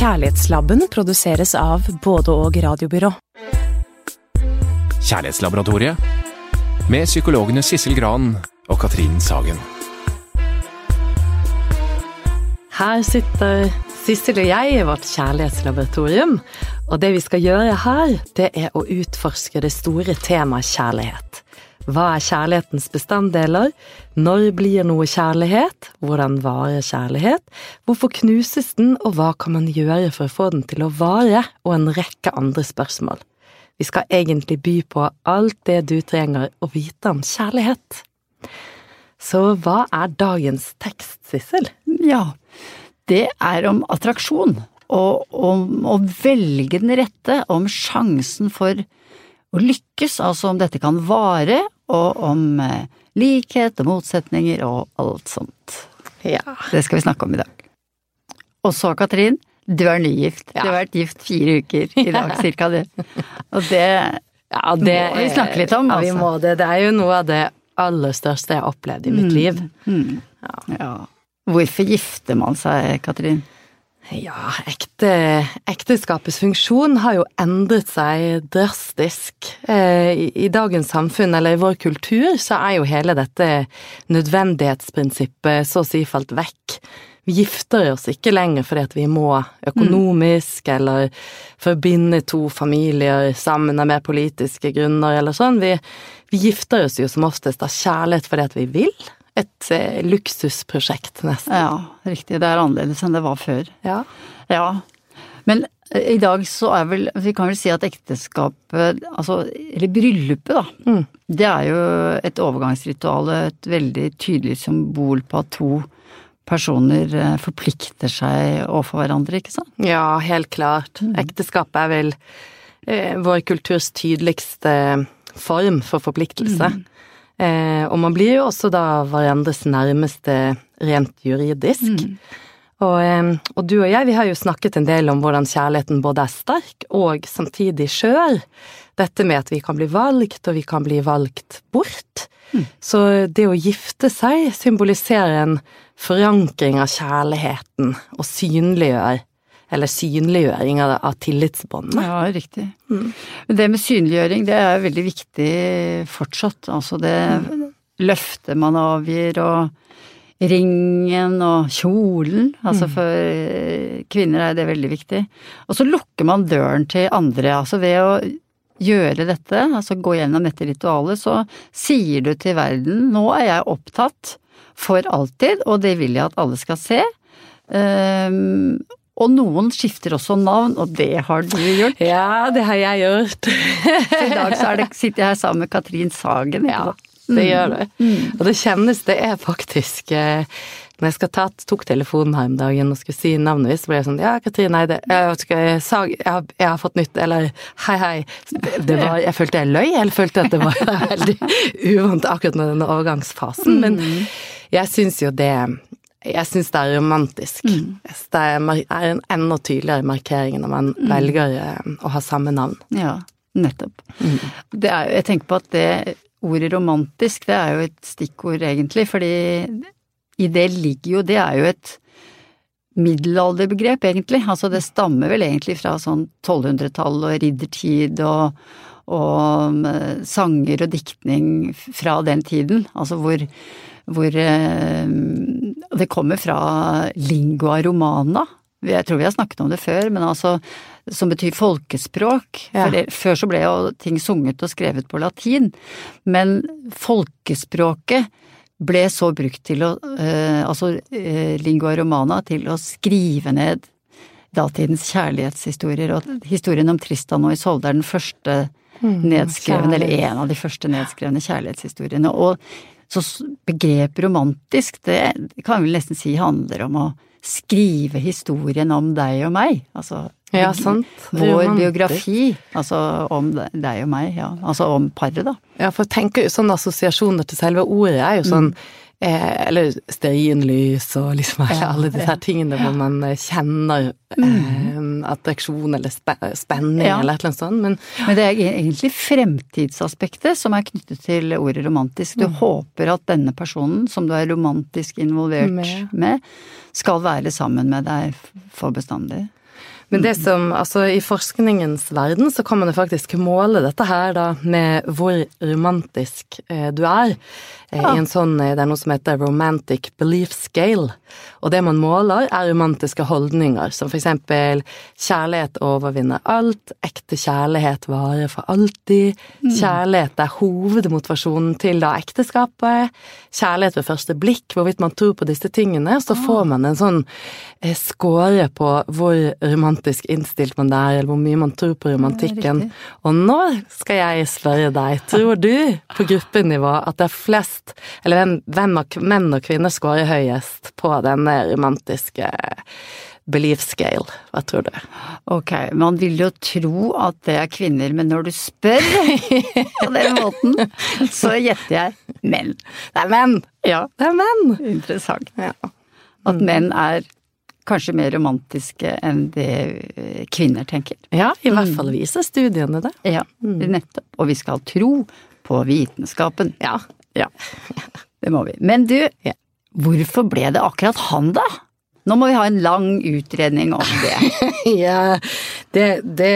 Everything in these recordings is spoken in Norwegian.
Kjærlighetslabben produseres av både og radiobyrå. Kjærlighetslaboratoriet med psykologene Sissel Gran og Katrin Sagen. Her sitter Sissel og jeg i vårt kjærlighetslaboratorium, og det vi skal gjøre her, det er å utforske det store temaet kjærlighet. Hva er kjærlighetens bestanddeler? Når blir noe kjærlighet? Hvordan varer kjærlighet? Hvorfor knuses den, og hva kan man gjøre for å få den til å vare? Og en rekke andre spørsmål. Vi skal egentlig by på alt det du trenger å vite om kjærlighet. Så hva er dagens tekst, Sissel? Ja, det er om attraksjon. Og om å velge den rette, om sjansen for å lykkes, altså om dette kan vare, og om eh, likhet og motsetninger og alt sånt. Ja. Det skal vi snakke om i dag. Og så, Katrin, du er nygift. Ja. Du har vært gift fire uker i dag, cirka det. Og det, Ja, det må vi snakke litt om, Ja, vi altså. må det. Det er jo noe av det aller største jeg har opplevd i mitt liv. ja. Hvorfor gifter man seg, Katrin? Ja, ekte, ekteskapets funksjon har jo endret seg drastisk. Eh, i, I dagens samfunn, eller i vår kultur, så er jo hele dette nødvendighetsprinsippet så å si falt vekk. Vi gifter oss ikke lenger fordi at vi må økonomisk, eller forbinde to familier sammen av mer politiske grunner, eller sånn. Vi, vi gifter oss jo som oftest av kjærlighet fordi at vi vil. Et eh, luksusprosjekt, nesten. Ja, riktig. Det er annerledes enn det var før. Ja. Ja. Men eh, i dag så er vel Vi kan vel si at ekteskapet, altså Eller bryllupet, da. Mm. Det er jo et overgangsritual, et veldig tydelig symbol på at to personer eh, forplikter seg overfor hverandre, ikke sant? Ja, helt klart. Ekteskapet er vel eh, vår kulturs tydeligste form for forpliktelse. Eh, og man blir jo også da hverandres nærmeste rent juridisk. Og, eh, og du og jeg, vi har jo snakket en del om hvordan kjærligheten både er sterk og samtidig skjør. Dette med at vi kan bli valgt, og vi kan bli valgt bort. Så det å gifte seg symboliserer en forankring av kjærligheten, og synliggjør, eller synliggjøring av, av tillitsbåndene. Ja, riktig. Men det med synliggjøring, det er veldig viktig fortsatt. Altså det løftet man avgir, og ringen og kjolen. Altså for eh, kvinner er det veldig viktig. Og så lukker man døren til andre. Altså ved å gjøre dette, altså gå gjennom dette ritualet, så sier du til verden nå er jeg opptatt for alltid, og det vil jeg at alle skal se. Ehm, og noen skifter også navn, og det har du gjort. Ja, det har jeg gjort. Så i dag så er det, sitter jeg her sammen med Katrin Sagen. Ja, det gjør det. Og det kjennes, det er faktisk eh, Når jeg skal ta, tok telefonen her om dagen og skulle si navnet mitt, så ble jeg sånn Ja, Katrin Eide, jeg, jeg, jeg, har, jeg har fått nytt Eller hei, hei. Det var, jeg følte jeg løy, eller følte at det var veldig uvant akkurat med denne overgangsfasen. Men jeg syns jo det jeg syns det er romantisk. Mm. Det er en enda tydeligere markering når man velger eh, å ha samme navn. Ja, nettopp. Det er, jeg tenker på at det ordet romantisk, det er jo et stikkord egentlig, fordi i det ligger jo, det er jo et middelalderbegrep egentlig. Altså det stammer vel egentlig fra sånn 1200-tall og riddertid og, og eh, sanger og diktning fra den tiden. Altså hvor, hvor eh, Det kommer fra lingua romana. Jeg tror vi har snakket om det før, men altså som betyr folkespråk. Ja. Før så ble jo ting sunget og skrevet på latin, men folkespråket ble så brukt til å, eh, altså eh, lingua romana, til å skrive ned datidens kjærlighetshistorier, og historien om Tristan og Isolde er den første nedskrevne, eller en av de første nedskrevne kjærlighetshistoriene. Og så begrepet romantisk, det kan vi nesten si handler om å skrive historien om deg og meg. Altså Ja, sant. vår Romantisk. biografi, altså om deg og meg, ja. Altså om paret, da. Ja, for tenk, tenker jo sånne assosiasjoner til selve ordet er jo sånn eh, Eller stearinlys og liksom alle, disse her tingene hvor man eh, kjenner eh, attraksjon eller spe spenning Ja. eller et eller annet sånt, men Men det er egentlig fremtidsaspektet som er knyttet til ordet romantisk. Du håper at denne personen, som du er romantisk involvert Med. med, skal være sammen med deg for bestandig. Men det som, altså i forskningens verden så kan man jo faktisk måle dette her da med hvor romantisk eh, du er. Eh, I en sånn, eh, det er noe som heter romantic belief scale. Og det man måler er romantiske holdninger, som for eksempel kjærlighet overvinner alt, ekte kjærlighet varer for alltid, kjærlighet er hovedmotivasjonen til da ekteskapet, kjærlighet ved første blikk, hvorvidt man tror på disse tingene, så får man en sånn eh, score på hvor romantisk innstilt man er, eller hvor mye man tror på romantikken. Og nå skal jeg spørre deg, tror du på gruppenivå at det er flest, eller hvem, menn og kvinner scorer høyest på denne romantiske belief scale? Hva tror du? Ok, man vil jo tro at det er kvinner, men når du spør på den måten, så gjetter jeg menn. Det er menn! Ja, Det er menn! interessant. Ja. At menn er kanskje mer romantiske enn det kvinner tenker. Ja, i hvert fall viser studiene det. Ja, nettopp. Og vi skal tro på vitenskapen. Ja. Ja, det må vi. Men du, Ja. hvorfor ble det akkurat han da? Nå må vi ha en lang utredning om det. ja det, det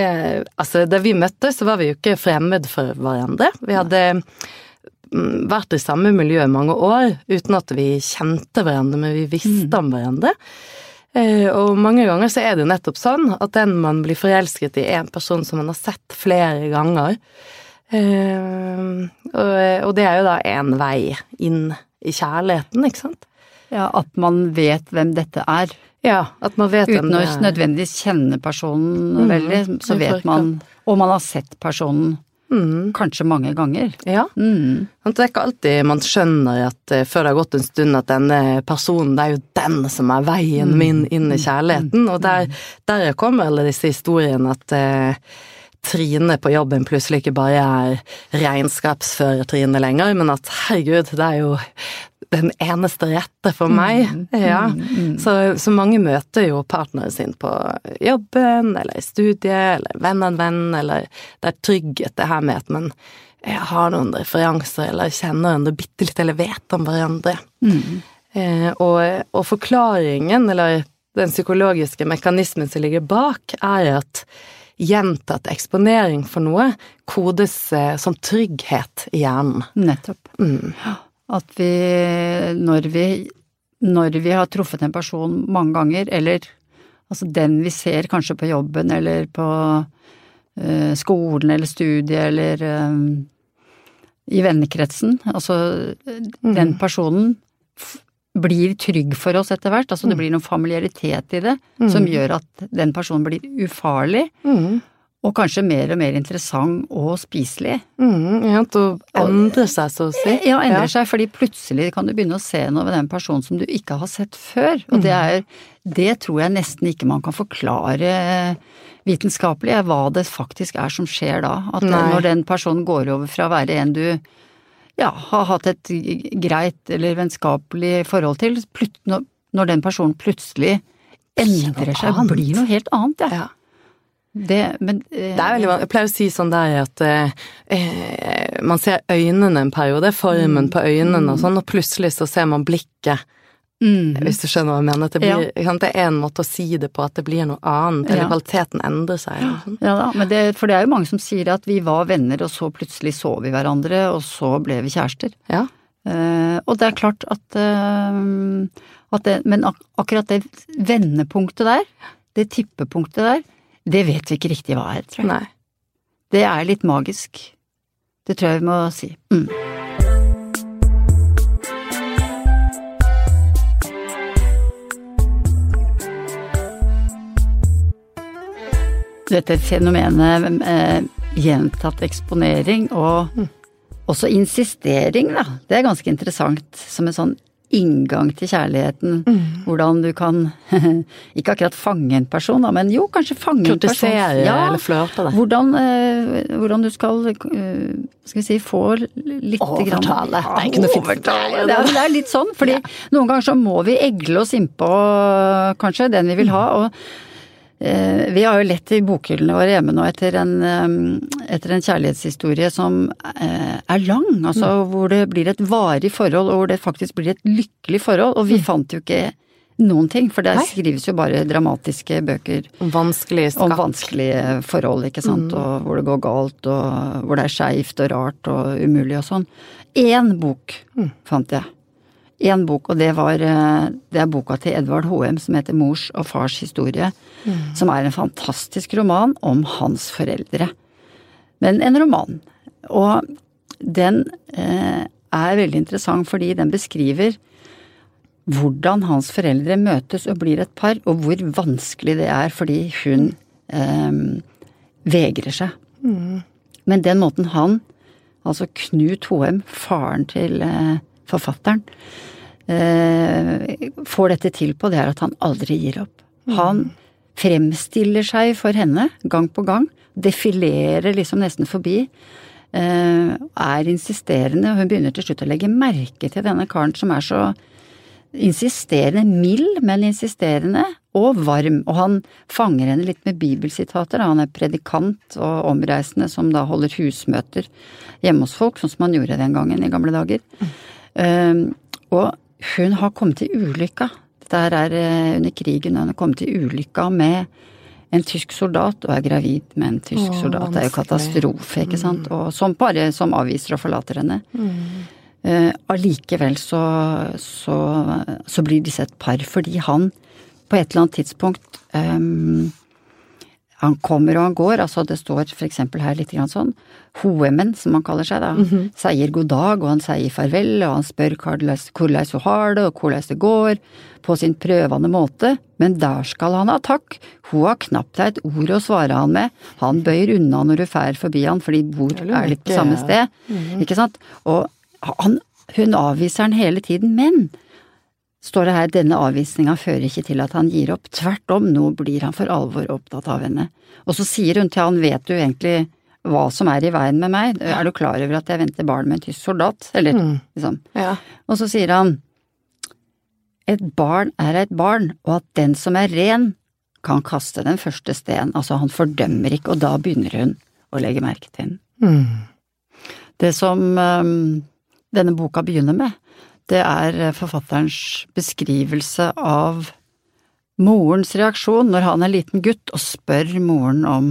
Altså, da vi møttes, så var vi jo ikke fremmed for hverandre. Vi hadde mm, vært i samme miljø i mange år uten at vi kjente hverandre, men vi visste om hverandre. Eh, Og mange ganger så er det jo nettopp sånn at den man blir forelsket i, er en person som man har sett flere ganger. Eh, Og, og det er jo da én vei inn i kjærligheten, ikke sant? Ja, At man vet hvem dette er. Ja, at man vet Uten å det er. nødvendigvis kjenne personen mm, veldig, så vet man Og man har sett personen mm. kanskje mange ganger. Ja. Mm. Det er ikke alltid man skjønner at eh, før det har gått en stund at denne personen, det er jo den som er veien min inn i kjærligheten. Og der, der kommer alle disse historiene at eh, Trine på jobben plutselig ikke bare er regnskapsfører Trine lenger, men at herregud, det er jo den eneste rette for meg. Ja. Så, så mange møter jo partneren sin på jobben, eller i studiet, eller venn av en venn, eller det er trygghet det her med at man eh, har noen referanser, eller kjenner hverandre bitte litt, eller vet om hverandre. Eh, og, og forklaringen, eller den psykologiske mekanismen som ligger bak, er at gjentatt eksponering for noe kodes eh, som trygghet i hjernen. Nettopp. Mm. At vi når, vi når vi har truffet en person mange ganger, eller altså den vi ser kanskje på jobben eller på eh, skolen eller studiet eller eh, i vennekretsen, altså den personen blir trygg for oss etter hvert, altså det blir noen familiaritet i det som gjør at den personen blir ufarlig, Mm. og kanskje mer og mer interessant og spiselig. Mm, ja, og endre seg, så å si. Ja, endrer seg, fordi plutselig kan du begynne å se noe ved den personen som du ikke har sett før. Og det er Det tror jeg nesten ikke man kan forklare vitenskapelig, hva det faktisk er som skjer da. At Nei. når den personen går over fra å være en du ja, har hatt et greit eller vennskapelig forhold til, når, den personen plutselig endrer seg, annet. blir noe helt annet, ja. Ja. Det, men, eh, Det er veldig. Jeg pleier å si sånn der at eh, eh, man ser øynene en periode, formen på øynene og sånn, og plutselig så ser man blikket, mm, hvis du skjønner hva jeg mener. At det, blir, ja. det er en måte å si det på, at det blir noe annet, eller Ja. kvaliteten endrer seg. Ja da, men det, for det er jo mange som sier at vi var venner, og så plutselig så vi hverandre, og så ble vi kjærester. Ja. Uh, og det er klart at, uh, at det, Men ak akkurat det vendepunktet der, det tippepunktet der, det vet vi ikke riktig hva er, tror jeg. Nei. Det er litt magisk. Det tror jeg vi må si. Mm. Dette fenomenet eh, gjentatt eksponering og også insistering, da. Det er ganske interessant som en sånn inngang til kjærligheten. Hvordan du kan ikke akkurat fange en person, da, men jo, kanskje fange en person. Kurtisere eller flørte. Hvordan, eh, hvordan du skal, eh, skal vi si, få litt Overtale. Grann, Det er. Overtale. Det er, det er litt sånn, fordi noen ganger så må vi egle oss innpå kanskje den vi vil ha. og Vi har jo lett i bokhyllene våre hjemme nå etter en, eh, etter en kjærlighetshistorie som eh, er lang, altså hvor det blir et varig forhold, og hvor det faktisk blir et lykkelig forhold. Og vi fant jo ikke noen ting, for det Nei. skrives jo bare dramatiske bøker Om vanskelige om vanskelige forhold, ikke sant, og hvor det går galt, og hvor det er skeivt og rart og umulig og sånn. Én bok fant jeg. Én bok, og det var eh, det er boka til Edvard Hoem som heter Mors og fars historie, som er en fantastisk roman om hans foreldre. Men en roman. Og den eh, er veldig interessant fordi den beskriver hvordan hans foreldre møtes og blir et par, og hvor vanskelig det er fordi hun eh, vegrer seg. Men den måten han, altså Knut Hoem, faren til eh, forfatteren, eh, får dette til på, det er at han aldri gir opp. Han fremstiller seg for henne gang på gang, defilerer liksom nesten forbi. eh, Er insisterende, og hun begynner til slutt å legge merke til denne karen som er så insisterende, mild, men insisterende, og varm. Og han fanger henne litt med bibelsitater. Han er predikant og omreisende som da holder husmøter hjemme hos folk, sånn som han gjorde den gangen i gamle dager. Um, og hun har kommet til ulykka. Dette er eh, under krigen, hun har kommet til ulykka med en tysk soldat, og er gravid med en tysk Åh, soldat. Det er jo katastrofe, ikke sant. Og som bare som avviser og forlater henne. Eh, Allikevel så, så, så blir disse et par, fordi han på et eller annet tidspunkt ehm, Han kommer og han går, altså det står for eksempel her litt grann sånn. Hoemen, som han kaller seg da, sier god dag, og han sier farvel, og han spør hvordan hun har det, og hvordan det går, på sin prøvende måte, men der skal han ha takk, hun har knapt et ord å svare han med, han bøyer unna når hun fær forbi han, for de bor er litt på samme sted, ikke sant, og han, hun avviser han hele tiden, men står det her, denne avvisninga fører ikke til at han gir opp, tvert om, nå blir han for alvor opptatt av henne. Og så sier hun til han, vet du egentlig hva som er i veien med meg, er du klar over at jeg venter barn med en tysk soldat, eller liksom. Ja. Og så sier han, et barn er et barn, og at den som er ren, kan kaste den første steinen. altså han fordømmer ikke, og da begynner hun å legge merke til den. Mm. Det som um, denne boka begynner med, det er eh, forfatterens beskrivelse av morens reaksjon når han er liten gutt og spør moren om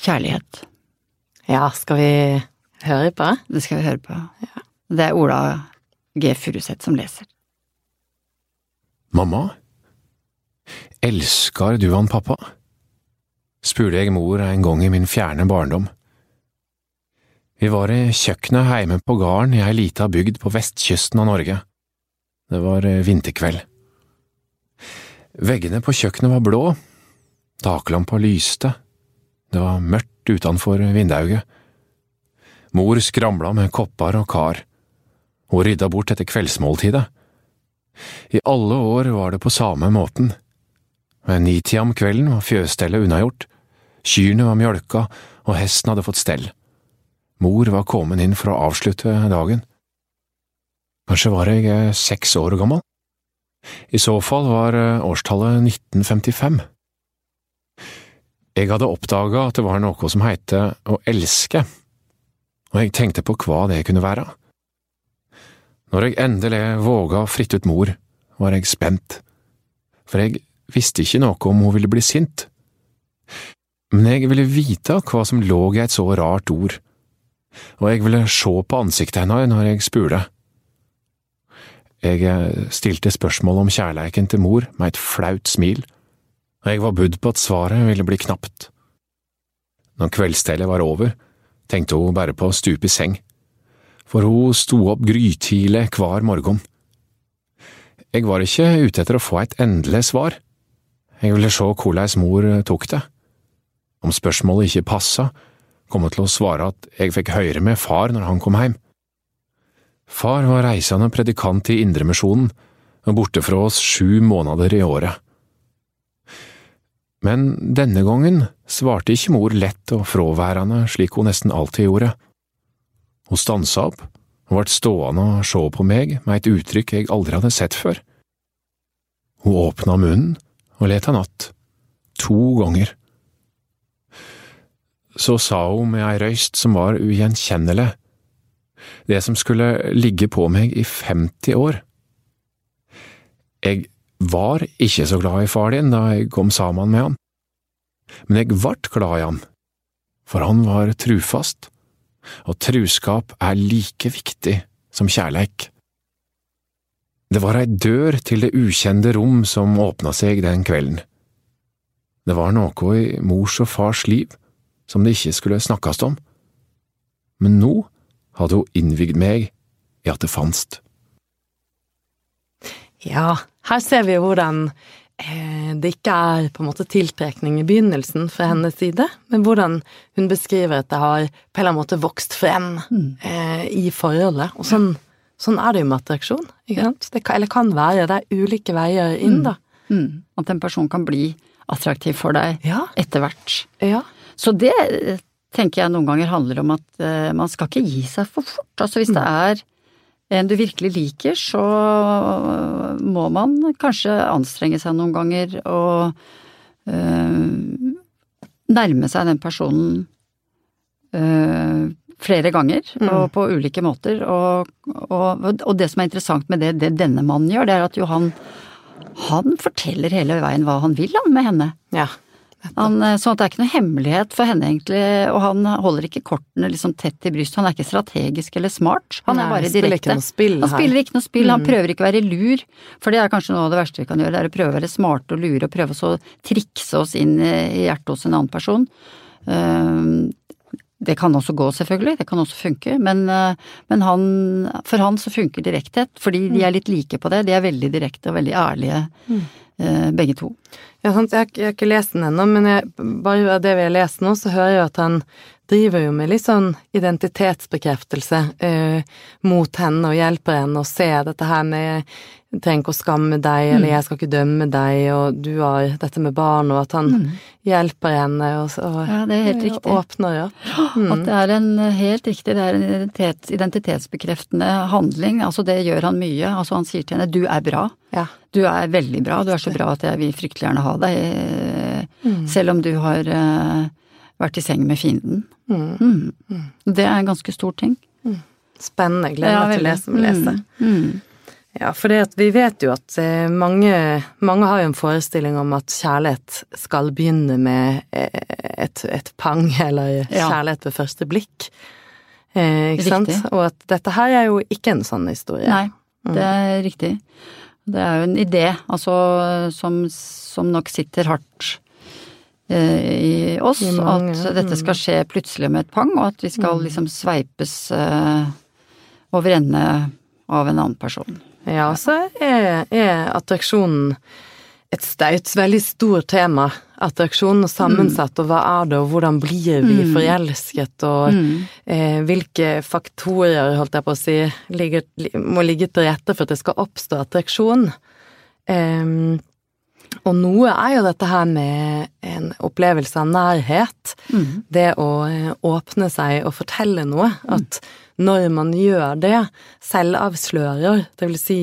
kjærlighet. ja, skal vi høre på? Det skal vi høre på. Ja. Det er Ola G. Furuseth som leser. Mamma, elsker du han pappa? spurte jeg mor en gang i min fjerne barndom. Vi var i kjøkkenet heime på gården i ei lita bygd på vestkysten av Norge. Det var eh, vinterkveld. Veggene på kjøkkenet var blå, taklampa lyste, det var mørkt utenfor vindauget. Mor skramla med kopper og kar. Hun rydda bort etter kveldsmåltidet. I alle år var det på samme måten. Ved nitida om kvelden var fjøsstellet unnagjort, kyrne var mjølka og hesten hadde fått stell. Mor var kommet inn for å avslutte dagen. Kanskje var jeg eh, seks år gammel? I så fall var eh, årstallet 1955. Jeg hadde oppdaga at det var noe som heite å elske, og jeg tenkte på hva det kunne være. Når jeg endelig våga å fritte ut mor, var jeg spent, for jeg visste ikke noe om hun ville bli sint. Men jeg ville vite hva som lå i et så rart ord, og jeg ville se på ansiktet hennes når jeg spurte. Jeg eh, stilte spørsmål om kjærleiken til mor med et flaut smil, og jeg var budd på at svaret ville bli knapt. Når kveldsstellet var over, tenkte hun bare på å stupe i seng, for hun sto opp grytidlig hver morgen. Jeg var ikke ute etter å få et endelig svar, jeg ville se hvordan mor tok det. Om spørsmålet ikke passa, kom hun til å svare at jeg fikk høre med far når han kom hjem. Far var reisende predikant i Indremisjonen og borte fra oss sju måneder i året. Men denne gangen svarte ikke mor lett og fraværende slik hun nesten alltid gjorde. Hun stansa opp og ble stående og se på meg med et uttrykk jeg aldri hadde sett før. Hun åpna munnen og let han att, to ganger. Så sa hun med ei røyst som var ugjenkjennelig, det som skulle ligge på meg i 50 år. Jeg var ikke så glad i far din da jeg kom sammen med han, men jeg vart glad i han, for han var trufast, og truskap er like viktig som kjærleik. Det var ei dør til det ukjente rom som åpna seg den kvelden. Det var noe i mors og fars liv som det ikke skulle snakkes om, men nå hadde hun innvigd meg i at det fanst. Ja, her ser vi hvordan eh, det ikke er på en måte tiltrekning i begynnelsen fra hennes side, men hvordan hun beskriver at det har på en eller annen måte vokst frem eh, i forholdet. Og sånn, sånn er det jo med attraksjon, ikke sant? Det kan, eller kan være. Det er ulike veier inn, da. Mm. At en person kan bli attraktiv for deg Ja. etter hvert. Ja. Så det eh, tenker jeg noen ganger handler om at eh, man skal ikke gi seg for fort. Altså hvis det er en du virkelig liker, så må man kanskje anstrenge seg noen ganger og øh, nærme seg den personen øh, flere ganger og på ulike måter. Og, og, og det som er interessant med det, det denne mannen gjør, det er at jo han han forteller hele veien hva han vil han, med henne. ja. Han, eh, sånn at det er ikke noe hemmelighet for henne egentlig, og han holder ikke kortene liksom tett i brystet. Han er ikke strategisk eller smart, han Nei, er bare direkte. han spiller ikke noe spill, han prøver ikke å være lur, for det er kanskje noe av det verste vi kan gjøre, det er å prøve å være smarte og lure og prøve å så trikse oss inn i hjertet hos en annen person. Ehm, Det kan også gå, selvfølgelig, det kan også funke, men, eh, men han, for han så funker direkthet, fordi de er litt like på det. De er veldig direkte og veldig ærlige, mm. begge to. Ja, sant? Jeg, jeg har ikke lest den ennå, men jeg, bare av det vi har lest nå, så hører jeg at han driver jo med litt sånn identitetsbekreftelse eh, mot henne og hjelper henne å se dette her med trenger ikke å skamme deg, eller jeg skal ikke dømme deg, og du har dette med barn, og at han hjelper henne og, og Ja, det er helt riktig. åpner opp. At det er en helt riktig, det er en identitets, identitetsbekreftende handling. Altså det gjør han mye. Altså han sier til henne 'du er bra'. Ja. Du er veldig bra, du er så bra at jeg vil fryktelig gjerne ha deg. eh, Mm. Selv om du har eh, vært i seng med fienden. Mm. Det er en ganske stor ting. Spennende. Gleder meg til å lese. Lese. Mm. Ja, for vi vet jo at eh, mange, mange har jo en forestilling om at kjærlighet skal begynne med eh, et, et pang, eller kjærlighet ved første blikk. Eh, ikke sant? Riktig. Og at dette her er jo ikke en sånn historie. Nei, det er riktig. Det er jo en idé, altså, som, som nok sitter hardt i oss. I mange, at dette skal skje plutselig med et pang, og at vi skal liksom sveipes eh, over ende av en annen person. Ja, så er, er attraksjonen et staut, veldig stort tema. Attraksjonen og sammensatt, og hva er det, og hvordan blir vi forelsket, og eh, hvilke faktorer, holdt jeg på å si, ligger, må ligge til rette for at det skal oppstå attraksjon. Em, og noe er jo dette her med en opplevelse av nærhet. Det å eh, åpne seg og fortelle noe. At når man gjør det, selvavslører, det vil si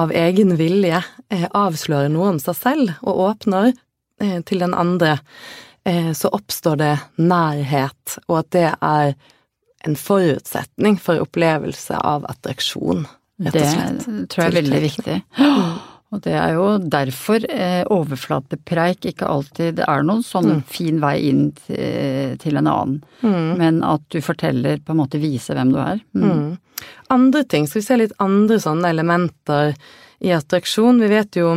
av egen vilje, eh, avslører noe om seg selv og åpner eh, til den andre, så oppstår det nærhet, og at det er en forutsetning for opplevelse av attraksjon, rett Det og slett. tror jeg er veldig viktig. Og det er jo derfor eh, overflatepreik ikke alltid er noen sånn fin vei inn til, til en annen, men at du forteller, på en måte viser hvem du er. Mm. Mm. Andre ting, skal vi se litt andre sånne elementer i attraksjon. Vi vet jo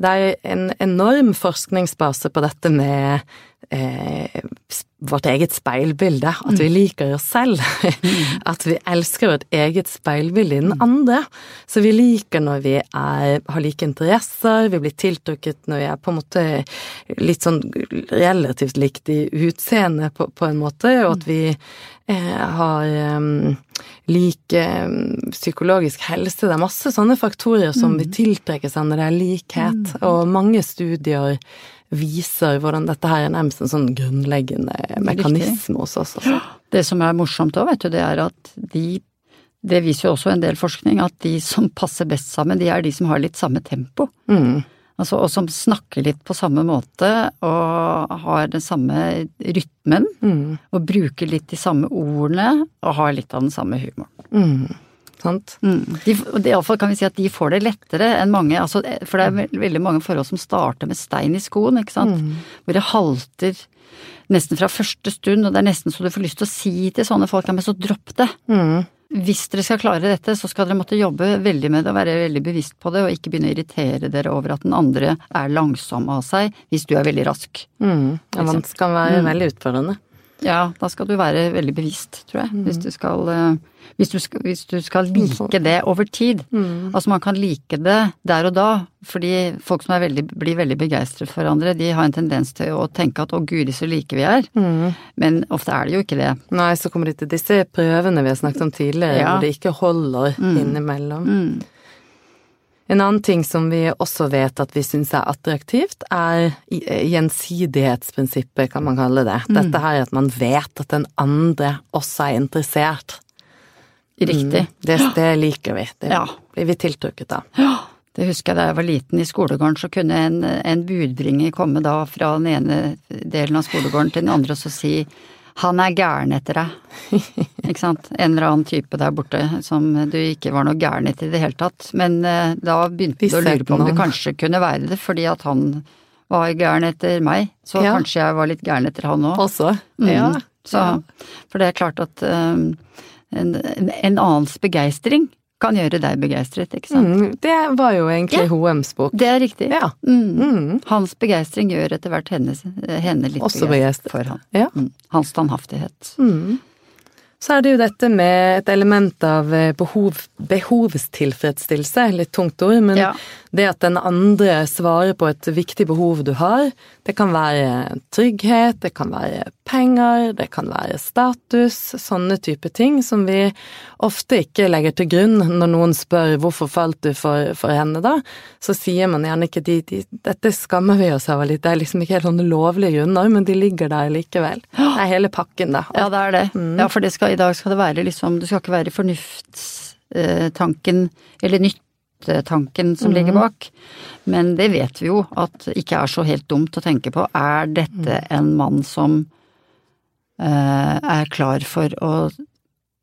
det er en enorm forskningsbase på dette med eh, vårt eget speilbilde. At vi liker oss selv. At vi elsker vårt eget speilbilde i den andre. Så vi liker når vi er, har like interesser, vi blir tiltrukket når vi er på en måte litt sånn relativt likt i utseende på, på en måte, og at vi eh, har um, lik um, psykologisk helse. Det er masse sånne faktorer som vi tiltrekker seg når det er likhet, og mange studier viser hvordan dette her er nærmest en sånn grunnleggende mekanisme hos oss. Altså. Det som er morsomt òg, vet du, det er at de Det viser jo også en del forskning, at de som passer best sammen, de er de som har litt samme tempo. Mm. Altså, og som snakker litt på samme måte, og har den samme rytmen, Mm. og bruker litt de samme ordene, og har litt av den samme humoren. Mm. Sant? Mm. De, og Iallfall kan vi si at de får det lettere enn mange. Altså, for det er veldig mange forhold som starter med stein i skoen, ikke sant. Hvor det halter nesten fra første stund, og det er nesten så du får lyst til å si til sånne folk ja, men så dropp det. Mm. Hvis dere skal klare dette, så skal dere måtte jobbe veldig med det og være veldig bevisst på det, og ikke begynne å irritere dere over at den andre er langsom av seg, hvis du er veldig rask. Mm. Ja, man skal være veldig utfordrende. Ja, da skal du være veldig bevisst, tror jeg. Hvis, du skal, eh, hvis, du skal, hvis du skal like det over tid. Altså man kan like det der og da, fordi folk som er veldig, blir veldig begeistret for hverandre, de har en tendens til å tenke at å guri så like vi er. Men ofte er det jo ikke det. Nei, så kommer de til disse prøvene vi har snakket om tidligere, Ja. hvor det ikke holder innimellom. En annen ting som vi også vet at vi syns er attraktivt, er gjensidighetsprinsippet, kan man kalle det. Dette her at man vet at den andre også er interessert. Riktig. Det, det liker vi. Det Ja. blir vi tiltrukket av. Det husker jeg da jeg var liten i skolegården, så kunne en, en budbringer komme da fra den ene delen av skolegården til den andre og så si han er gæren etter deg. ikke sant. En eller annen type der borte som du ikke var noe gæren etter i det hele tatt. Men eh, da begynte du å lure på om du kanskje kunne være det, fordi at han var gæren etter meg. Så Ja. kanskje jeg var litt gæren etter han òg. Også. Mm. Ja. Så, for det er klart at um, en, en, en annens begeistring kan gjøre deg begeistret, ikke sant. Mm, det var jo egentlig Ja. Hoems bok. Det er riktig. Ja. Mm. Mm. Hans begeistring gjør etter hvert henne, henne litt Også begeistret begeistret. for ham. Ja. Mm. Hans standhaftighet. Mm. Så er det jo dette med et element av eh, behov, behovstilfredsstillelse, litt tungt ord, men Ja. Det at den andre svarer på et viktig behov du har, det kan være trygghet, det kan være penger, det kan være status, sånne type ting som vi ofte ikke legger til grunn når noen spør hvorfor falt du for, for henne da, så sier man gjerne ikke de, de, dette skammer vi oss over litt, det er liksom ikke helt sånne lovlige grunner, men de ligger der likevel. Det er hele pakken da. Ja, det er det. Mm. Ja, for det skal, i dag skal det være liksom Du skal ikke være fornuftstanken eller nyttetanken som ligger Mm. bak. Men det vet vi jo at ikke er så helt dumt å tenke på. Er dette Mm. en mann som uh, er klar for å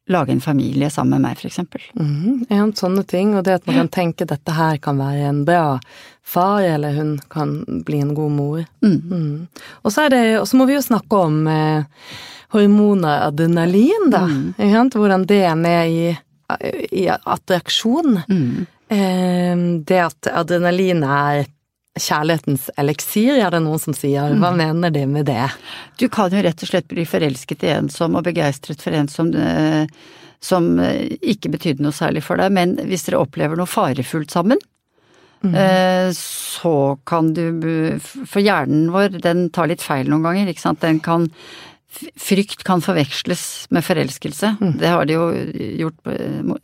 lage en familie sammen med meg, for eksempel? Mhm, ja, sånne ting, og det at man kan tenke dette her kan være en bra far, eller hun kan bli en god mor. Mm. Mm. Og så det, og så må vi jo snakke om eh, hormonet adrenalin, da. Mm. Hvordan det er med i, i attraksjon. Mm. Eh, det at adrenalin er kjærlighetens eliksir, er det noen som sier. Hva Mm. mener de med det? Du kan jo rett og slett bli forelsket i en som, og begeistret for en som, eh, som eh, ikke betydde noe særlig for deg, men hvis dere opplever noe farefullt sammen, Mm. så kan du For hjernen vår, den tar litt feil noen ganger, ikke sant. Den kan Frykt kan forveksles med forelskelse. Det har de jo gjort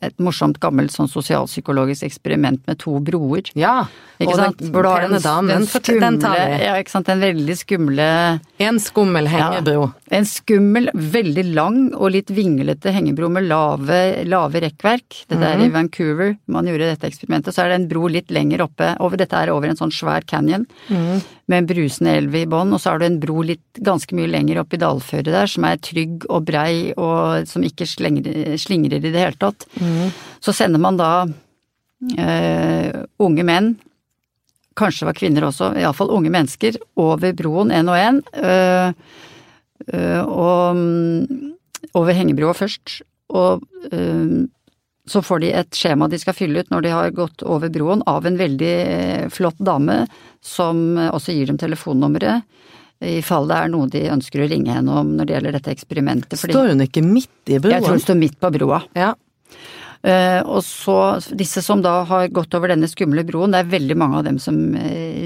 et morsomt gammelt sånn sosialpsykologisk eksperiment med to broer. Ja, Ikke og sant? den pene damen, fortell- den tar vi. Ja, ikke sant. Den veldig skumle En skummel hengebro. en skummel, veldig lang og litt vinglete hengebro med lave, lave rekkverk. Dette er i Vancouver, man gjorde dette eksperimentet. Så er det en bro litt lenger oppe, over, dette er over en sånn svær canyon med en brusende elv i bånn, og så har du en bro litt ganske mye lenger opp i dalføret der, som er trygg og brei og som ikke slingrer, slingrer i det hele tatt. Så sender man da eh, unge menn kanskje det var kvinner også, iallfall unge mennesker, over broen én og én. Øh, øh, og mm, over hengebroa først. Og øh, så får de et skjema de skal fylle ut når de har gått over broen, av en veldig eh, flott dame som eh, også gir dem telefonnummeret. I fall det er noe de ønsker å ringe henne om når det gjelder dette eksperimentet. Står hun ikke midt i broen? jeg tror hun står midt på broa. Ja. Uh, og så disse som da har gått over denne skumle broen, det er veldig mange av dem som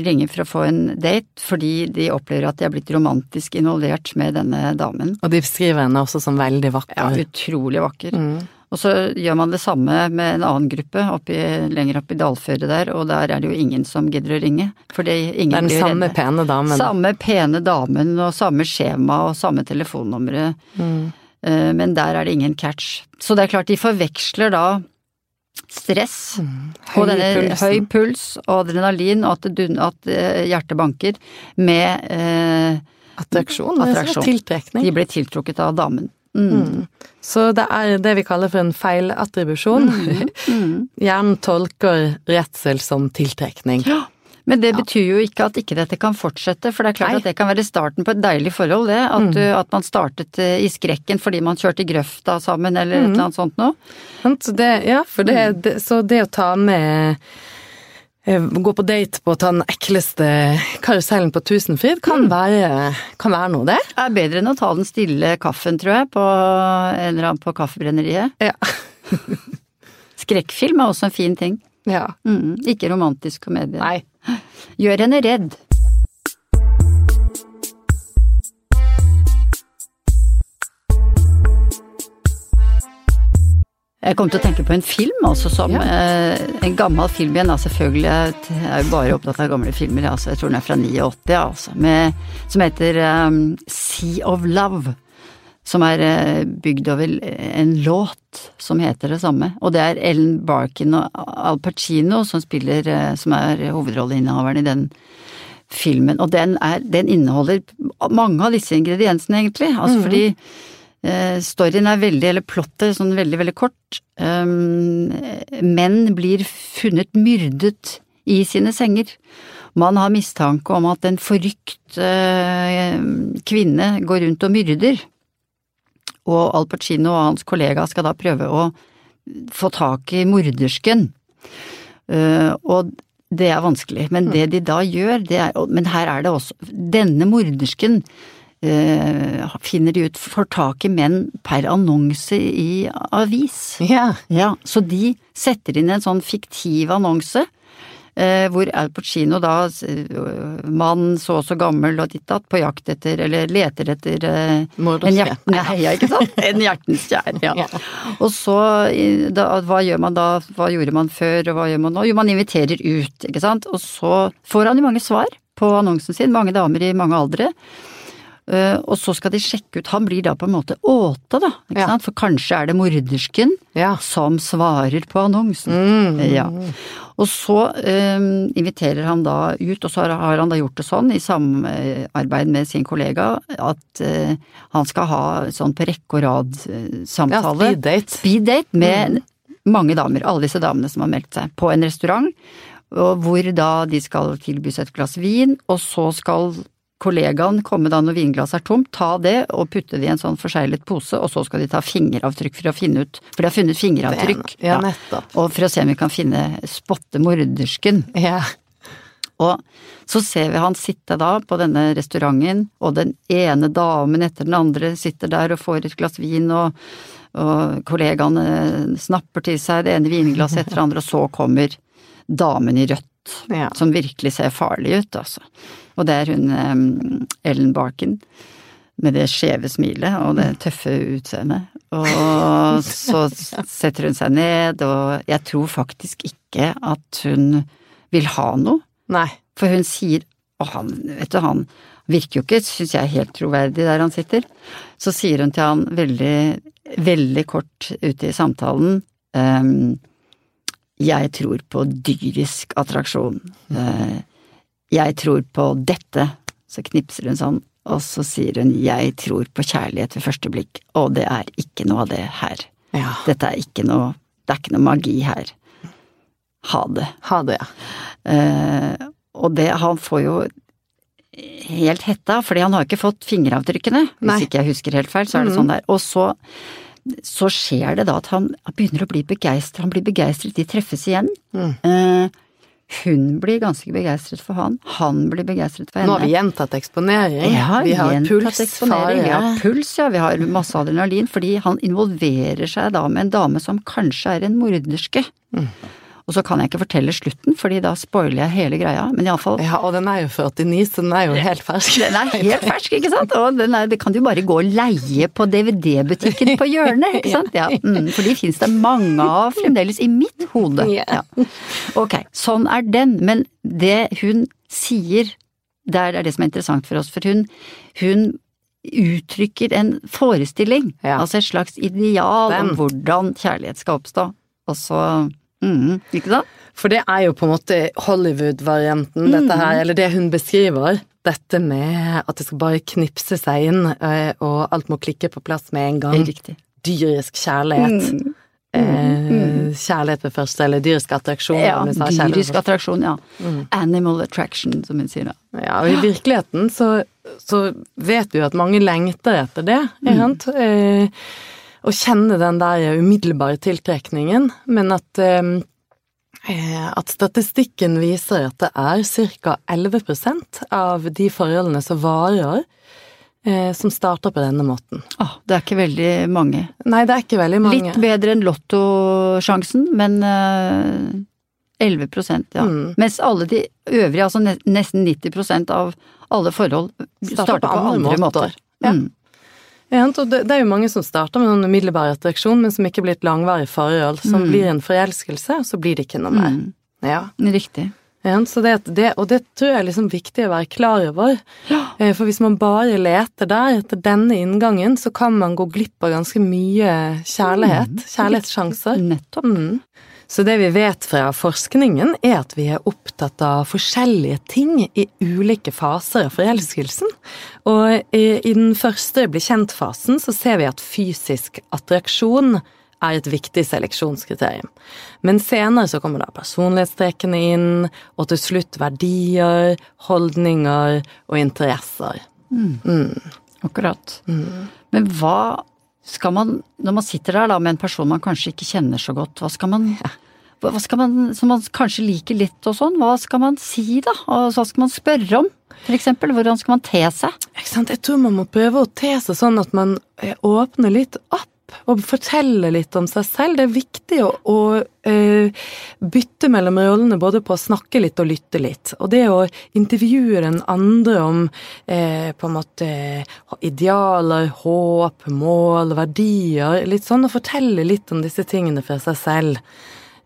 ringer for å få en date, fordi de opplever at de er blitt romantisk involvert med denne damen. Og de beskriver henne også som veldig vakker. Ja, utrolig vakker. Mm. Og så gjør man det samme med en annen gruppe oppi, lenger opp i dalføret der, og der er det jo ingen som gidder å ringe. For det ingen er den samme redde. pene damen. Samme pene damen og samme skjema og samme telefonnummeret. Mm. Eh, Men der er det ingen catch. Så det er klart de forveksler da stress og Høy denne pulsen. høy puls og adrenalin og at, dun- at eh, hjertet banker med eh, Attraksjon. Attraksjon. sånn Tiltrekning. De blir tiltrukket av damen. Mm. Så det er det vi kaller for en feilattribusjon. Hjernen tolker redsel som tiltrekning. Ja. Men det betyr jo ikke at ikke dette kan fortsette, for det er klart Nei. at det kan være starten på et deilig forhold, det. At, du, at man startet eh, i skrekken fordi man kjørte i grøfta sammen eller et eller annet sånt noe. Så det, ja, for det, det, så det å ta med Gå på date på å ta den ekleste karusellen på Tusenfryd kan, være, kan være noe, det. Det er bedre enn å ta den stille kaffen, tror jeg, på, en eller annen på kaffebrenneriet. Ja. Skrekkfilm er også en fin ting. ja. Mm, ikke romantisk komedie. Nei. Gjør henne redd. Jeg kom til å tenke på en film altså, som Ja. eh, en gammel film igjen. Da, selvfølgelig. Jeg er jo bare opptatt av gamle filmer. Altså. Jeg tror den er fra 89, altså. Med, som heter um, Sea of Love. Som er eh, bygd over en låt som heter det samme. Og det er Ellen Barkin og Al Pacino som spiller, eh, som er hovedrolleinnehaveren i den filmen. Og den, er, den inneholder mange av disse ingrediensene, egentlig. Altså fordi eh, storyen er veldig, eller plottet, sånn veldig, veldig kort. Um, menn blir funnet myrdet i sine senger. Man har mistanke om at en forrykt eh, kvinne går rundt og myrder. Og Al Pacino og hans kollega skal da prøve å få tak i mordersken. Eh, og det er vanskelig, men det de da gjør, det er Men her er det også Denne mordersken eh, finner de ut får tak i menn per annonse i avis. Yeah. Ja, så de setter inn en sånn fiktiv annonse. Eh, hvor Al Pacino da, eh, mann så og så gammel og ditt datt, på jakt etter, eller leter etter eh, en Morderske. hjert, nei, ja, ikke sant? En hjertens kjær, ja. Ja. Og så, da, hva gjør man da, hva gjorde man før, og hva gjør man nå? Jo, man inviterer ut, ikke sant? Og så får han jo mange svar på annonsen sin, mange damer i mange aldre. Eh, og så skal de sjekke ut, han blir da på en måte åte, da, ikke Ja. For kanskje er det mordersken Ja. som svarer på annonsen. Mm. Ja. Og så um, inviterer han da ut, og så har, han da gjort det sånn i samarbeid med sin kollega at uh, han skal ha sånn på rekke og rad-samtale. speed date. Speed date med mange damer, alle disse damene som har meldt seg, på en restaurant. Og hvor da de skal tilbys et glass vin, og så skal kollegaen komme da når vinglasset er tomt, ta det og putte det i en sånn forseglet pose, og så skal de ta fingeravtrykk for å finne ut For de har funnet fingeravtrykk. Ja, nettopp. Og for å se om vi kan finne spotte mordersken. Ja. Og så ser vi han sitte da på denne restauranten, og den ene damen etter den andre sitter der og får et glass vin, og, og kollegaene snapper til seg det ene vinglasset etter det andre, og så kommer damen i rødt, Ja. som virkelig ser farlig ut, altså. Og det er hun Ellen Barkin. Med det skjeve smilet og det tøffe utseendet. Og så setter hun seg ned, og jeg tror faktisk ikke at hun vil ha noe. Nei. For hun sier Og han, vet du, han virker jo ikke, syns jeg, helt troverdig der han sitter. Så sier hun til han veldig, veldig kort ute i samtalen ehm, Jeg tror på dyrisk attraksjon. Eh, jeg tror på dette. Så knipser hun sånn, og så sier hun jeg tror på kjærlighet ved første blikk. Og det er ikke noe av det her. Ja. Dette er ikke noe Det er ikke noe magi her. Ha det. Ha det, ja. Eh, og det, han får jo helt hetta, fordi han har ikke fått fingeravtrykkene. Hvis Nei. ikke jeg husker helt feil, så er det mm. sånn der. Og så, så skjer det da at han begynner å bli begeistret. Han blir begeistret, de treffes igjen. Mm. Eh, hun blir ganske begeistret for han, han blir begeistret for henne. Nå har vi gjentatt eksponering. Ja, vi har puls, eksponering. Vi har puls, ja. Vi har masse adrenalin. Fordi han involverer seg da med en dame som kanskje er en morderske. Mm. Og så kan jeg ikke fortelle slutten, fordi da spoiler jeg hele greia. Men iallfall Ja, og den er jo 49, så den er jo helt fersk. Den er helt fersk, ikke sant? Og den er, det kan du bare gå og leie på DVD-butikken på hjørnet, ikke sant? Ja, mm, for de fins det mange av fremdeles i mitt hode. Ja. Ok, sånn er den. Men det hun sier, det er det som er interessant for oss. For hun, hun uttrykker en forestilling, Ja. altså et slags ideal Den. om hvordan kjærlighet skal oppstå. Og så mm, Ikke sant? For det er jo på en måte Hollywood-varianten, dette her, eller det hun beskriver. dette med at det skal bare knipse seg inn, eh, og alt må klikke på plass med en gang. Riktig. Dyrisk kjærlighet. Mm. Eh, kjærlighet ved første, eller dyrisk attraksjon. Ja, dyrisk attraksjon, ja. Mm. Animal attraction, som hun sier da. Ja, og i virkeligheten så, så vet vi jo at mange lengter etter det, Mm. ikke sant? Eh, å kjenne den der umiddelbare tiltrekningen, men at eh, eh, at statistikken viser at det er ca. 11% av de forholdene som varer, eh, som starter på denne måten. Åh, det er ikke veldig mange. Nei, det er ikke veldig mange. Litt bedre enn lottosjansen, men eh, 11% ja. Mm. Mens alle de øvrige, altså nesten 90% av alle forhold, starter på andre, måter. Ja. Mm. Ja, det, det er jo mange som starter med en umiddelbar attraksjon, men som ikke blir et langvarig forhold, som Mm. blir en forelskelse, og så blir det ikke noe mer. Mm. Ja. Riktig. Ja, så det, det, og det tror jeg er liksom viktig å være klar over. Ja. Eh, For hvis man bare leter der, etter denne inngangen, så kan man gå glipp av ganske mye kjærlighet. Mm. Kjærlighetssjanser. Nettopp. Mm. Så det vi vet fra forskningen, er at vi er opptatt av forskjellige ting i ulike faser av forelskelsen. Og i, i den første bli kjent-fasen så ser vi at fysisk attraksjon er et viktig seleksjonskriterium. Men senere så kommer da personlighetstrekkene inn, og til slutt verdier, holdninger og interesser. Akkurat. Men hva skal man, når man sitter der da med en person man kanskje ikke kjenner så godt, hva skal man hva skal man, som man kanskje liker litt og sånn, hva skal man si da? Og hva skal man spørre om? For eksempel, hvordan skal man te seg? Jeg tror man må prøve å te seg sånn at man eh, åpner litt opp og fortelle litt om seg selv. Det er viktig å, å uh, bytte mellom rollene, både på å snakke litt og lytte litt. Og det å intervjue den andre om uh, på en måte idealer, håp, mål, verdier, litt sånn, og fortelle litt om disse tingene fra seg selv.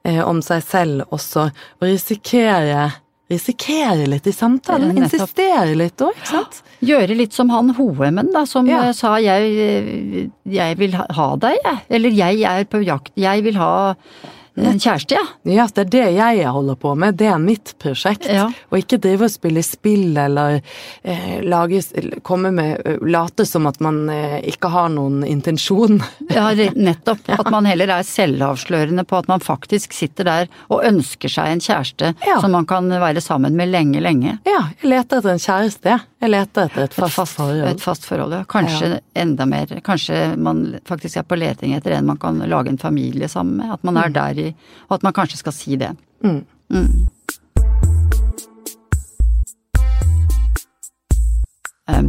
Uh, om seg selv også, og risikere risikere litt i samtalen. Insistere litt òg, ikke sant? Gjøre litt som han HM-en da, som Ja. eh, sa jeg, eh, jeg vil ha- ha deg, jeg. Eller jeg er på jakt, jeg vil ha en kjæreste, ja. Ja, det er det jeg holder på med. Det er mitt prosjekt. Ja. Og ikke drive og spille spill eller eh, lage, komme med Late som at man eh, ikke har noen intensjon. Ja, nettopp. nettopp. At man heller er selvavslørende på at man faktisk sitter der og ønsker seg en kjæreste Ja. som man kan være sammen med lenge, lenge. Ja, jeg leter etter en kjæreste, jeg. Leter etter et Et fast, fast, forhold. et fast forhold, ja. Kanskje enda mer. Kanskje man faktisk er på leting etter en man kan lage en familie sammen med. At man er der i Og at man kanskje skal si det. Mm. Mm.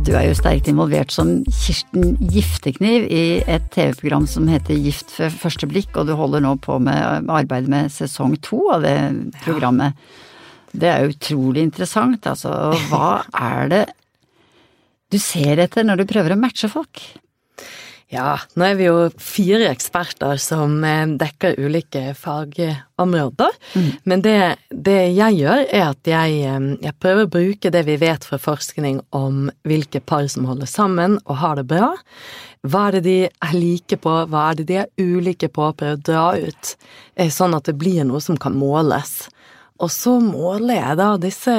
Du er jo sterkt involvert som Kirsten Giftekniv i et TV-program som heter Gift ved første blikk, og du holder nå på med arbeidet med sesong to av det programmet. Det er utrolig interessant, altså. Hva er det du ser etter når du prøver å matche folk? Ja, nå er vi jo fire eksperter som eh, dekker ulike fagområder. Men det, det jeg gjør, er at jeg, eh, jeg prøver å bruke det vi vet fra forskning om hvilke par som holder sammen og har det bra. Hva er det de er like på, hva er det de er ulike på, prøve å dra ut, eh, sånn at det blir noe som kan måles. Og så måler jeg da disse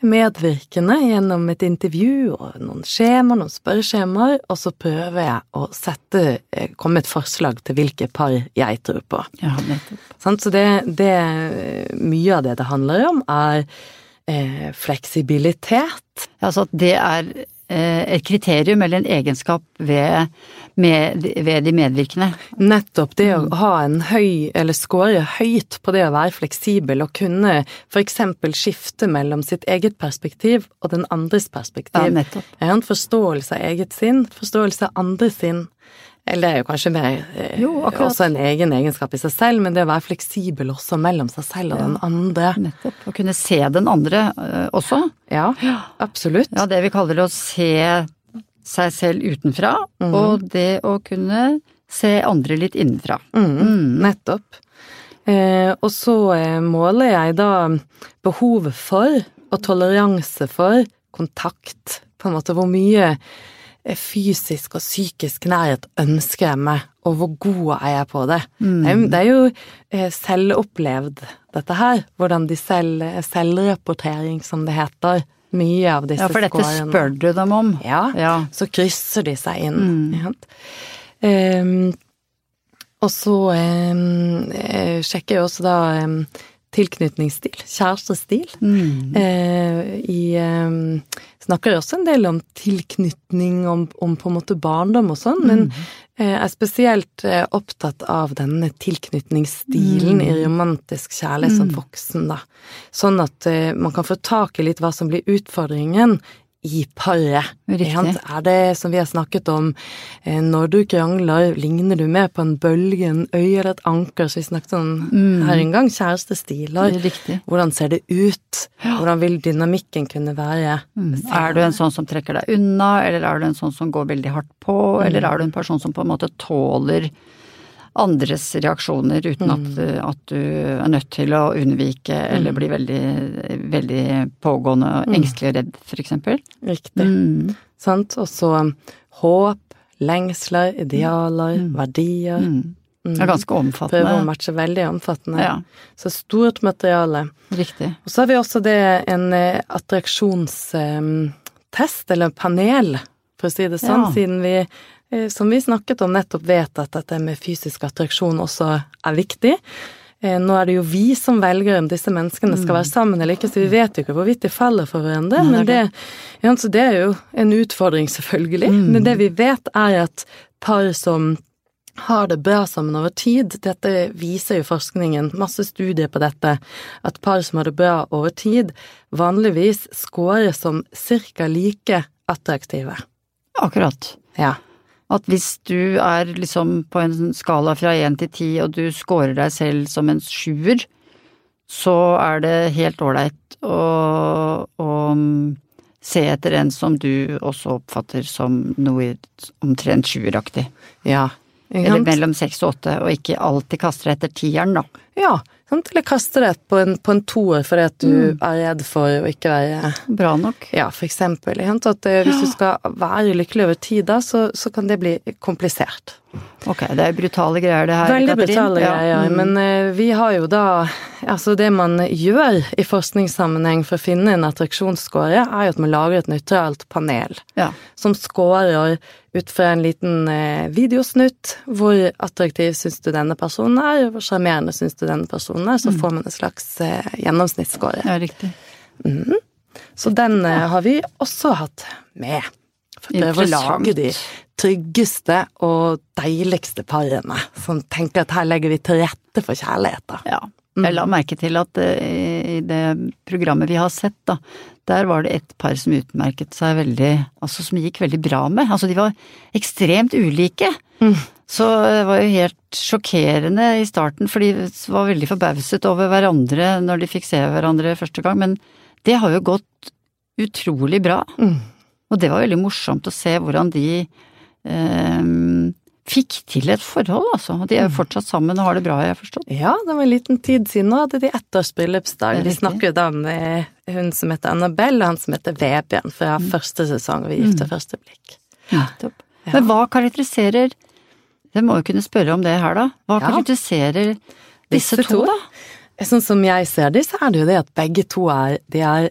medvirkende gjennom et intervju og noen skjemaer, noen spørreskjemaer, og så prøver jeg å sette, eh, komme med et forslag til hvilke par jeg tror på. Ja. Så det, det, mye av det det handler om, er eh, fleksibilitet. Altså at det er eh, et kriterium eller en egenskap ved, med, ved de medvirkende. Nettopp det å ha en høy, eller score høyt på det å være fleksibel og kunne eksempel skifte mellom sitt eget perspektiv og den andres perspektiv. Ja, nettopp. En forståelse av eget sinn, forståelse av andres sinn. Eller det er jo kanskje mer eh, Jo, også en egen egenskap i seg selv, men det å være fleksibel også mellom seg selv og den andre. Nettopp. Å kunne se den andre eh, også. Ja, absolutt. Ja, det vi kaller å se seg selv utenfra, mm. og det å kunne se andre litt innenfra. Mm, nettopp. Eh, og så eh, måler jeg da behovet for og toleranse for kontakt. På en måte hvor mye fysisk og psykisk nærhet ønsker jeg meg, og hvor god er jeg på det. Jo- det er jo eh, selvopplevd, dette her. Hvordan de selv, selvrapportering, som det heter. mye av disse Ja, for dette spør du dem om. Ja, Ja. så krysser de seg inn. Mm. Ehm, og så eh, sjekker jeg også da ehm, tilknytningsstil, kjærestestil. Mm. Eh, i eh, Snakker også en del om tilknytning, om, om på en måte barndom og sånn, men Mm. eh, er spesielt eh, opptatt av denne tilknytningsstilen i romantisk kjærlighet som Mm. voksen, da. Sånn at eh, man kan få tak i litt hva som blir utfordringen i paret. Riktig. Er det som vi har snakket om, eh, når du krangler, ligner du mer på en bølge, en øye eller et anker, som vi snakket om Mm. her en gang, kjærestestiler. Hvordan ser det ut? Hvordan vil dynamikken kunne være? Mm. Er du en sånn som trekker deg unna, eller er du en sånn som går veldig hardt på, eller er du en person som på en måte tåler andres reaksjoner uten at, Mm. at du er nødt til å unnvike eller bli veldig, veldig pågående, engstelig og redd, eksempel? Riktig. Mm. Sant? Og så um, håp, lengsler, idealer, verdier. Mm. Det er ganske omfattende. Prøve å matche veldig omfattende. Ja, Så stort materiale. riktig. Og så har vi også det en eh, attraksjonstest, eller panel, for å si det sånn, Ja. siden vi, eh, som vi snakket om, nettopp vet at dette med fysisk attraksjon også er viktig. Eh, Nå er det jo vi som velger om disse menneskene skal være sammen eller ikke, så vi vet jo ikke hvorvidt de faller for hverandre. Men det ja, så det er jo en utfordring, selvfølgelig. Men det vi vet er at par som har det bra sammen over tid, dette viser jo forskningen, masse studier på dette, at par som har det bra over tid, vanligvis scorer som cirka like attraktive. Akkurat. Ja. At hvis du er liksom på en skala fra én til ti, og du scorer deg selv som en sjuer, så er det helt ålreit å, å mm, se etter en som du også oppfatter som noe omtrent sjueraktig. Ja. Eller mellom seks og åtte, og ikke alltid kaster etter tieren, da. Ja, sant? eller kaste det på en, på en toer fordi at du er redd for å ikke være Bra nok. Ja, for eksempel. sant? At eh, hvis du skal være lykkelig over tid, da, så, så kan det bli komplisert. Ok, det er brutale greier det her, Veldig Katrin. brutale Ja, greier, mm. men uh, vi har jo da Altså, det man gjør i forskningssammenheng for å finne en attraksjonsscore, er jo at man lager et nøytralt panel Ja. som scorer ut fra en liten uh, videosnutt. Hvor attraktiv syns du denne personen er, hvor sjarmerende syns du denne personen er. Så får man en slags uh, gjennomsnittsscore. ja, riktig. Så den har vi også hatt med. For var å de tryggeste og deiligste parene. Som tenker at her legger vi til rette for kjærlighet, da. Ja. Jeg la merke til at eh, i det programmet vi har sett, da, der var det et par som utmerket seg veldig Altså som gikk veldig bra med. Altså de var ekstremt ulike. Så det var jo helt sjokkerende i starten, for de var veldig forbauset over hverandre når de fikk se hverandre første gang, men det har jo gått utrolig bra. Mm. Og det var veldig morsomt å se hvordan de eh, fikk til et forhold, altså. De er jo fortsatt sammen og har det bra, har jeg forstått. Ja, det var en liten tid siden. Nå hadde de ettårsbryllupsdag. De er snakker jo da med hun som heter Annabelle, og han som heter Vebjørn fra første sesong ved Gift ved første blikk. Nettopp. Men hva karakteriserer Jeg må jo kunne spørre om det her, da. Hva Ja. karakteriserer disse, Disse to, to? da? Sånn som jeg ser det, så er det jo det at begge to er, de er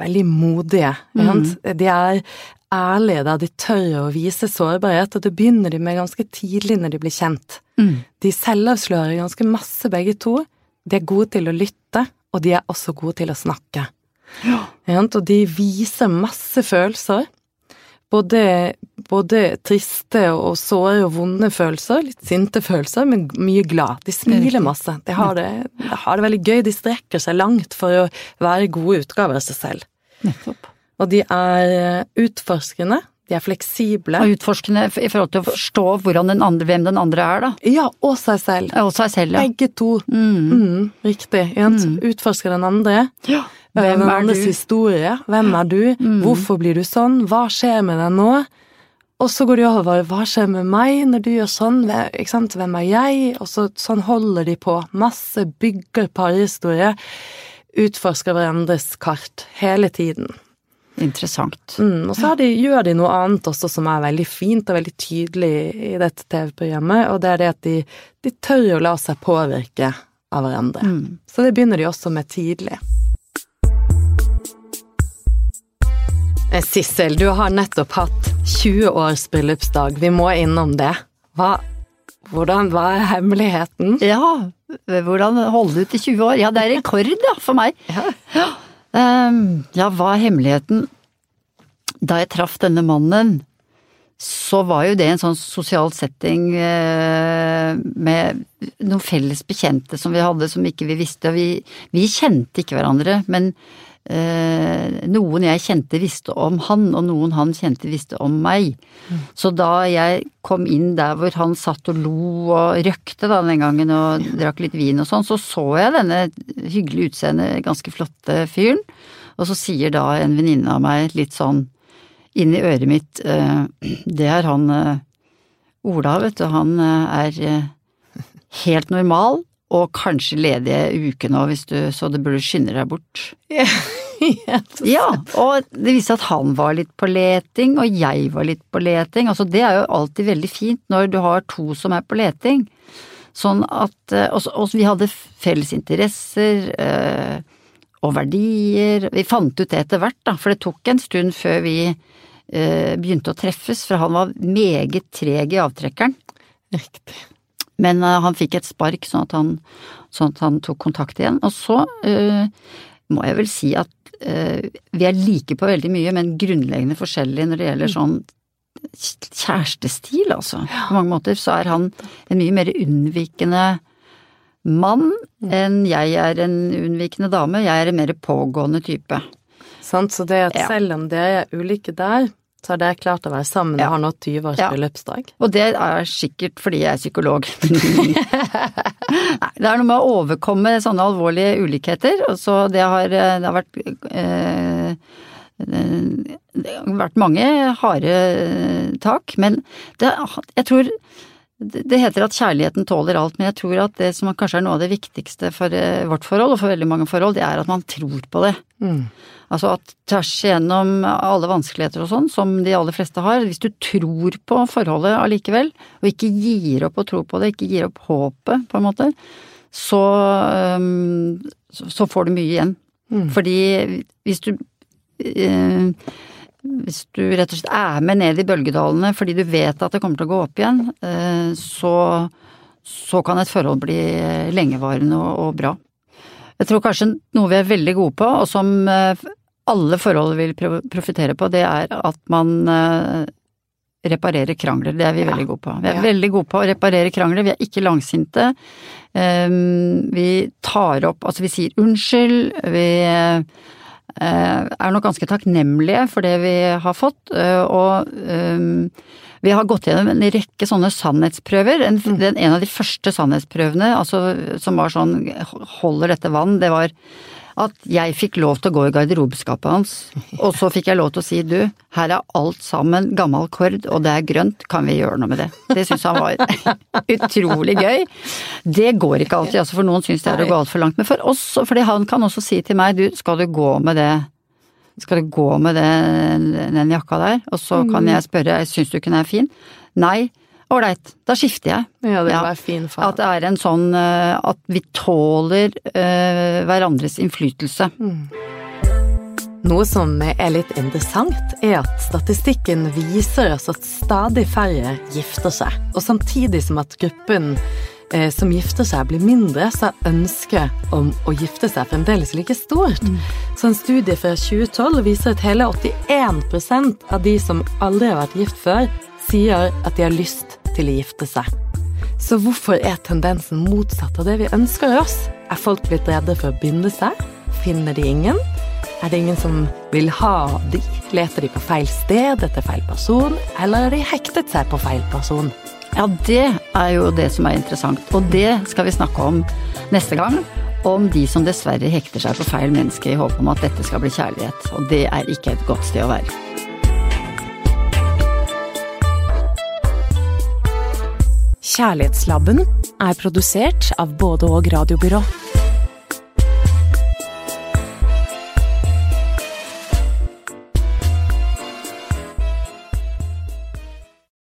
veldig modige. Mm. sant? De er ærlige da de tør å vise sårbarhet, og det begynner de med ganske tidlig når de blir kjent. De selvavslører ganske masse, begge to. De er gode til å lytte, og de er også gode til å snakke. Ja. sant? Og de viser masse følelser. Både, både triste og såre og vonde følelser, litt sinte følelser, men mye glad. De smiler masse. De har det, de har det veldig gøy. De strekker seg langt for å være gode utgaver av seg selv. Nettopp. Og de er utforskende, de er fleksible. Og utforskende i forhold til å forstå hvordan den andre, hvem den andre er, da. Ja, og seg selv. Og seg selv, ja. Begge to. Mm, riktig. Mm. Utforske den andre. ja. Hvem Hvem er andres du? historie. Hvem er du? Hvorfor blir du sånn? Hva skjer med deg nå? Og så går de over hva skjer med meg når du gjør sånn, ikke sant? hvem er jeg? Og så sånn holder de på. Masse bygger parhistorie. Utforsker hverandres kart hele tiden. Interessant. Mm, og så de, gjør de noe annet også som er veldig fint og veldig tydelig i dette TV-programmet, og det er det at de, de tør å la seg påvirke av hverandre. Så det begynner de også med tidlig. Eh, Sissel, du har nettopp hatt 20 års bryllupsdag. Vi må innom det. Hva, hvordan, hva er hemmeligheten? Ja, hvordan holde ut i 20 år? Ja, det er rekord, da, for meg. Ja. Um, ja, hva er hemmeligheten? Da jeg traff denne mannen, så var jo det en sånn sosial setting eh, med noen felles bekjente som vi hadde som ikke vi visste. Vi, vi kjente ikke hverandre, men noen jeg kjente visste om han, og noen han kjente visste om meg. Mm. Så da jeg kom inn der hvor han satt og lo og røkte da den gangen og drakk litt vin og sånn, så så jeg denne hyggelig utseende, ganske flotte fyren. Og så sier da en venninne av meg litt sånn inn i øret mitt eh, Det er han eh, Ola, vet du. Han eh, er helt normal, og kanskje ledige uke nå, hvis du, så det burde skynde deg bort. ja, og det viste at han var litt på leting, og jeg var litt på leting. Altså, det er jo alltid veldig fint når du har to som er på leting. Sånn at Og vi hadde felles interesser og verdier. Vi fant ut det etter hvert, da, for det tok en stund før vi øh, begynte å treffes, for han var meget treg i avtrekkeren. Riktig. Men uh, han fikk et spark, sånn at han, sånn at han tok kontakt igjen. Og så uh, må jeg vel si at uh, vi er like på veldig mye, men grunnleggende forskjellig når det gjelder mm. sånn kjærestestil, altså. På mange måter så er han en mye mer unnvikende mann mm. enn jeg er en unnvikende dame. Jeg er en mer pågående type. Sant, så det at selv om dere er ulike der, så har dere klart å være sammen og har nå 20 års ja. bryllupsdag. Og det er sikkert fordi jeg er psykolog. Nei, det er noe med å overkomme sånne alvorlige ulikheter, og så det har, det har vært eh, det har vært mange harde tak, men det, jeg tror det heter at kjærligheten tåler alt, men jeg tror at det som kanskje er noe av det viktigste for eh, vårt forhold, og for veldig mange forhold, det er at man tror på det. Mm. Altså at tvers igjennom alle vanskeligheter og sånn, som de aller fleste har, hvis du tror på forholdet allikevel, og ikke gir opp å tro på det, ikke gir opp håpet, på en måte, så, så får du mye igjen. Mm. Fordi hvis du uh, hvis du rett og slett er med ned i bølgedalene fordi du vet at det kommer til å gå opp igjen, eh, så, så kan et forhold bli lengevarende og, og, bra. Jeg tror kanskje noe vi er veldig gode på, og som eh, alle forhold vil profitere på, det er at man eh, reparerer krangler. Det er vi veldig gode på. Vi er ja. veldig gode på å reparere krangler. Vi er ikke langsinte. Vi tar opp Altså, vi sier unnskyld. Vi Eh, er nok ganske takknemlige for det vi har fått, eh, og um, vi har gått gjennom en rekke sånne sannhetsprøver. En, mm. en av de første sannhetsprøvene altså, som var sånn holder dette vann, det var at jeg fikk lov til å gå i garderobeskapet hans, og så fikk jeg lov til å si du, her er alt sammen gammel kord, og det er grønt, kan vi gjøre noe med det? Det syntes han var utrolig gøy. Det går ikke alltid, altså for noen syns det er å gå altfor langt, men for oss, fordi han kan også si til meg du, skal du gå med det skal du gå med den, den jakka der? Og så kan mm. jeg spørre, syns du ikke den er fin? Nei, ålreit, da skifter jeg. Ja, det var fin faen. At det er en sånn eh, at vi tåler uh, hverandres innflytelse. Mm. Noe som er litt interessant, er at statistikken viser oss at stadig færre gifter seg. Og samtidig som at gruppen eh, som gifter seg blir mindre, så er ønsket om å gifte seg fremdeles like stort. Mm. Så en studie fra 2012 viser at hele 81% av de som aldri har vært gift før, sier at de har lyst til å gifte seg. Så hvorfor er tendensen motsatt av det vi ønsker oss? Er folk blitt redde for å binde seg? Finner de ingen? Er det ingen som vil ha de? Leter de på feil sted etter feil person? Eller har de hektet seg på feil person? Ja, det er jo det som er interessant, og det skal vi snakke om neste gang. Om de som dessverre hekter seg på feil menneske i håp om at dette skal bli kjærlighet. Og det er ikke et godt sted å være. Kjærlighetslabben er produsert av både og radiobyrå.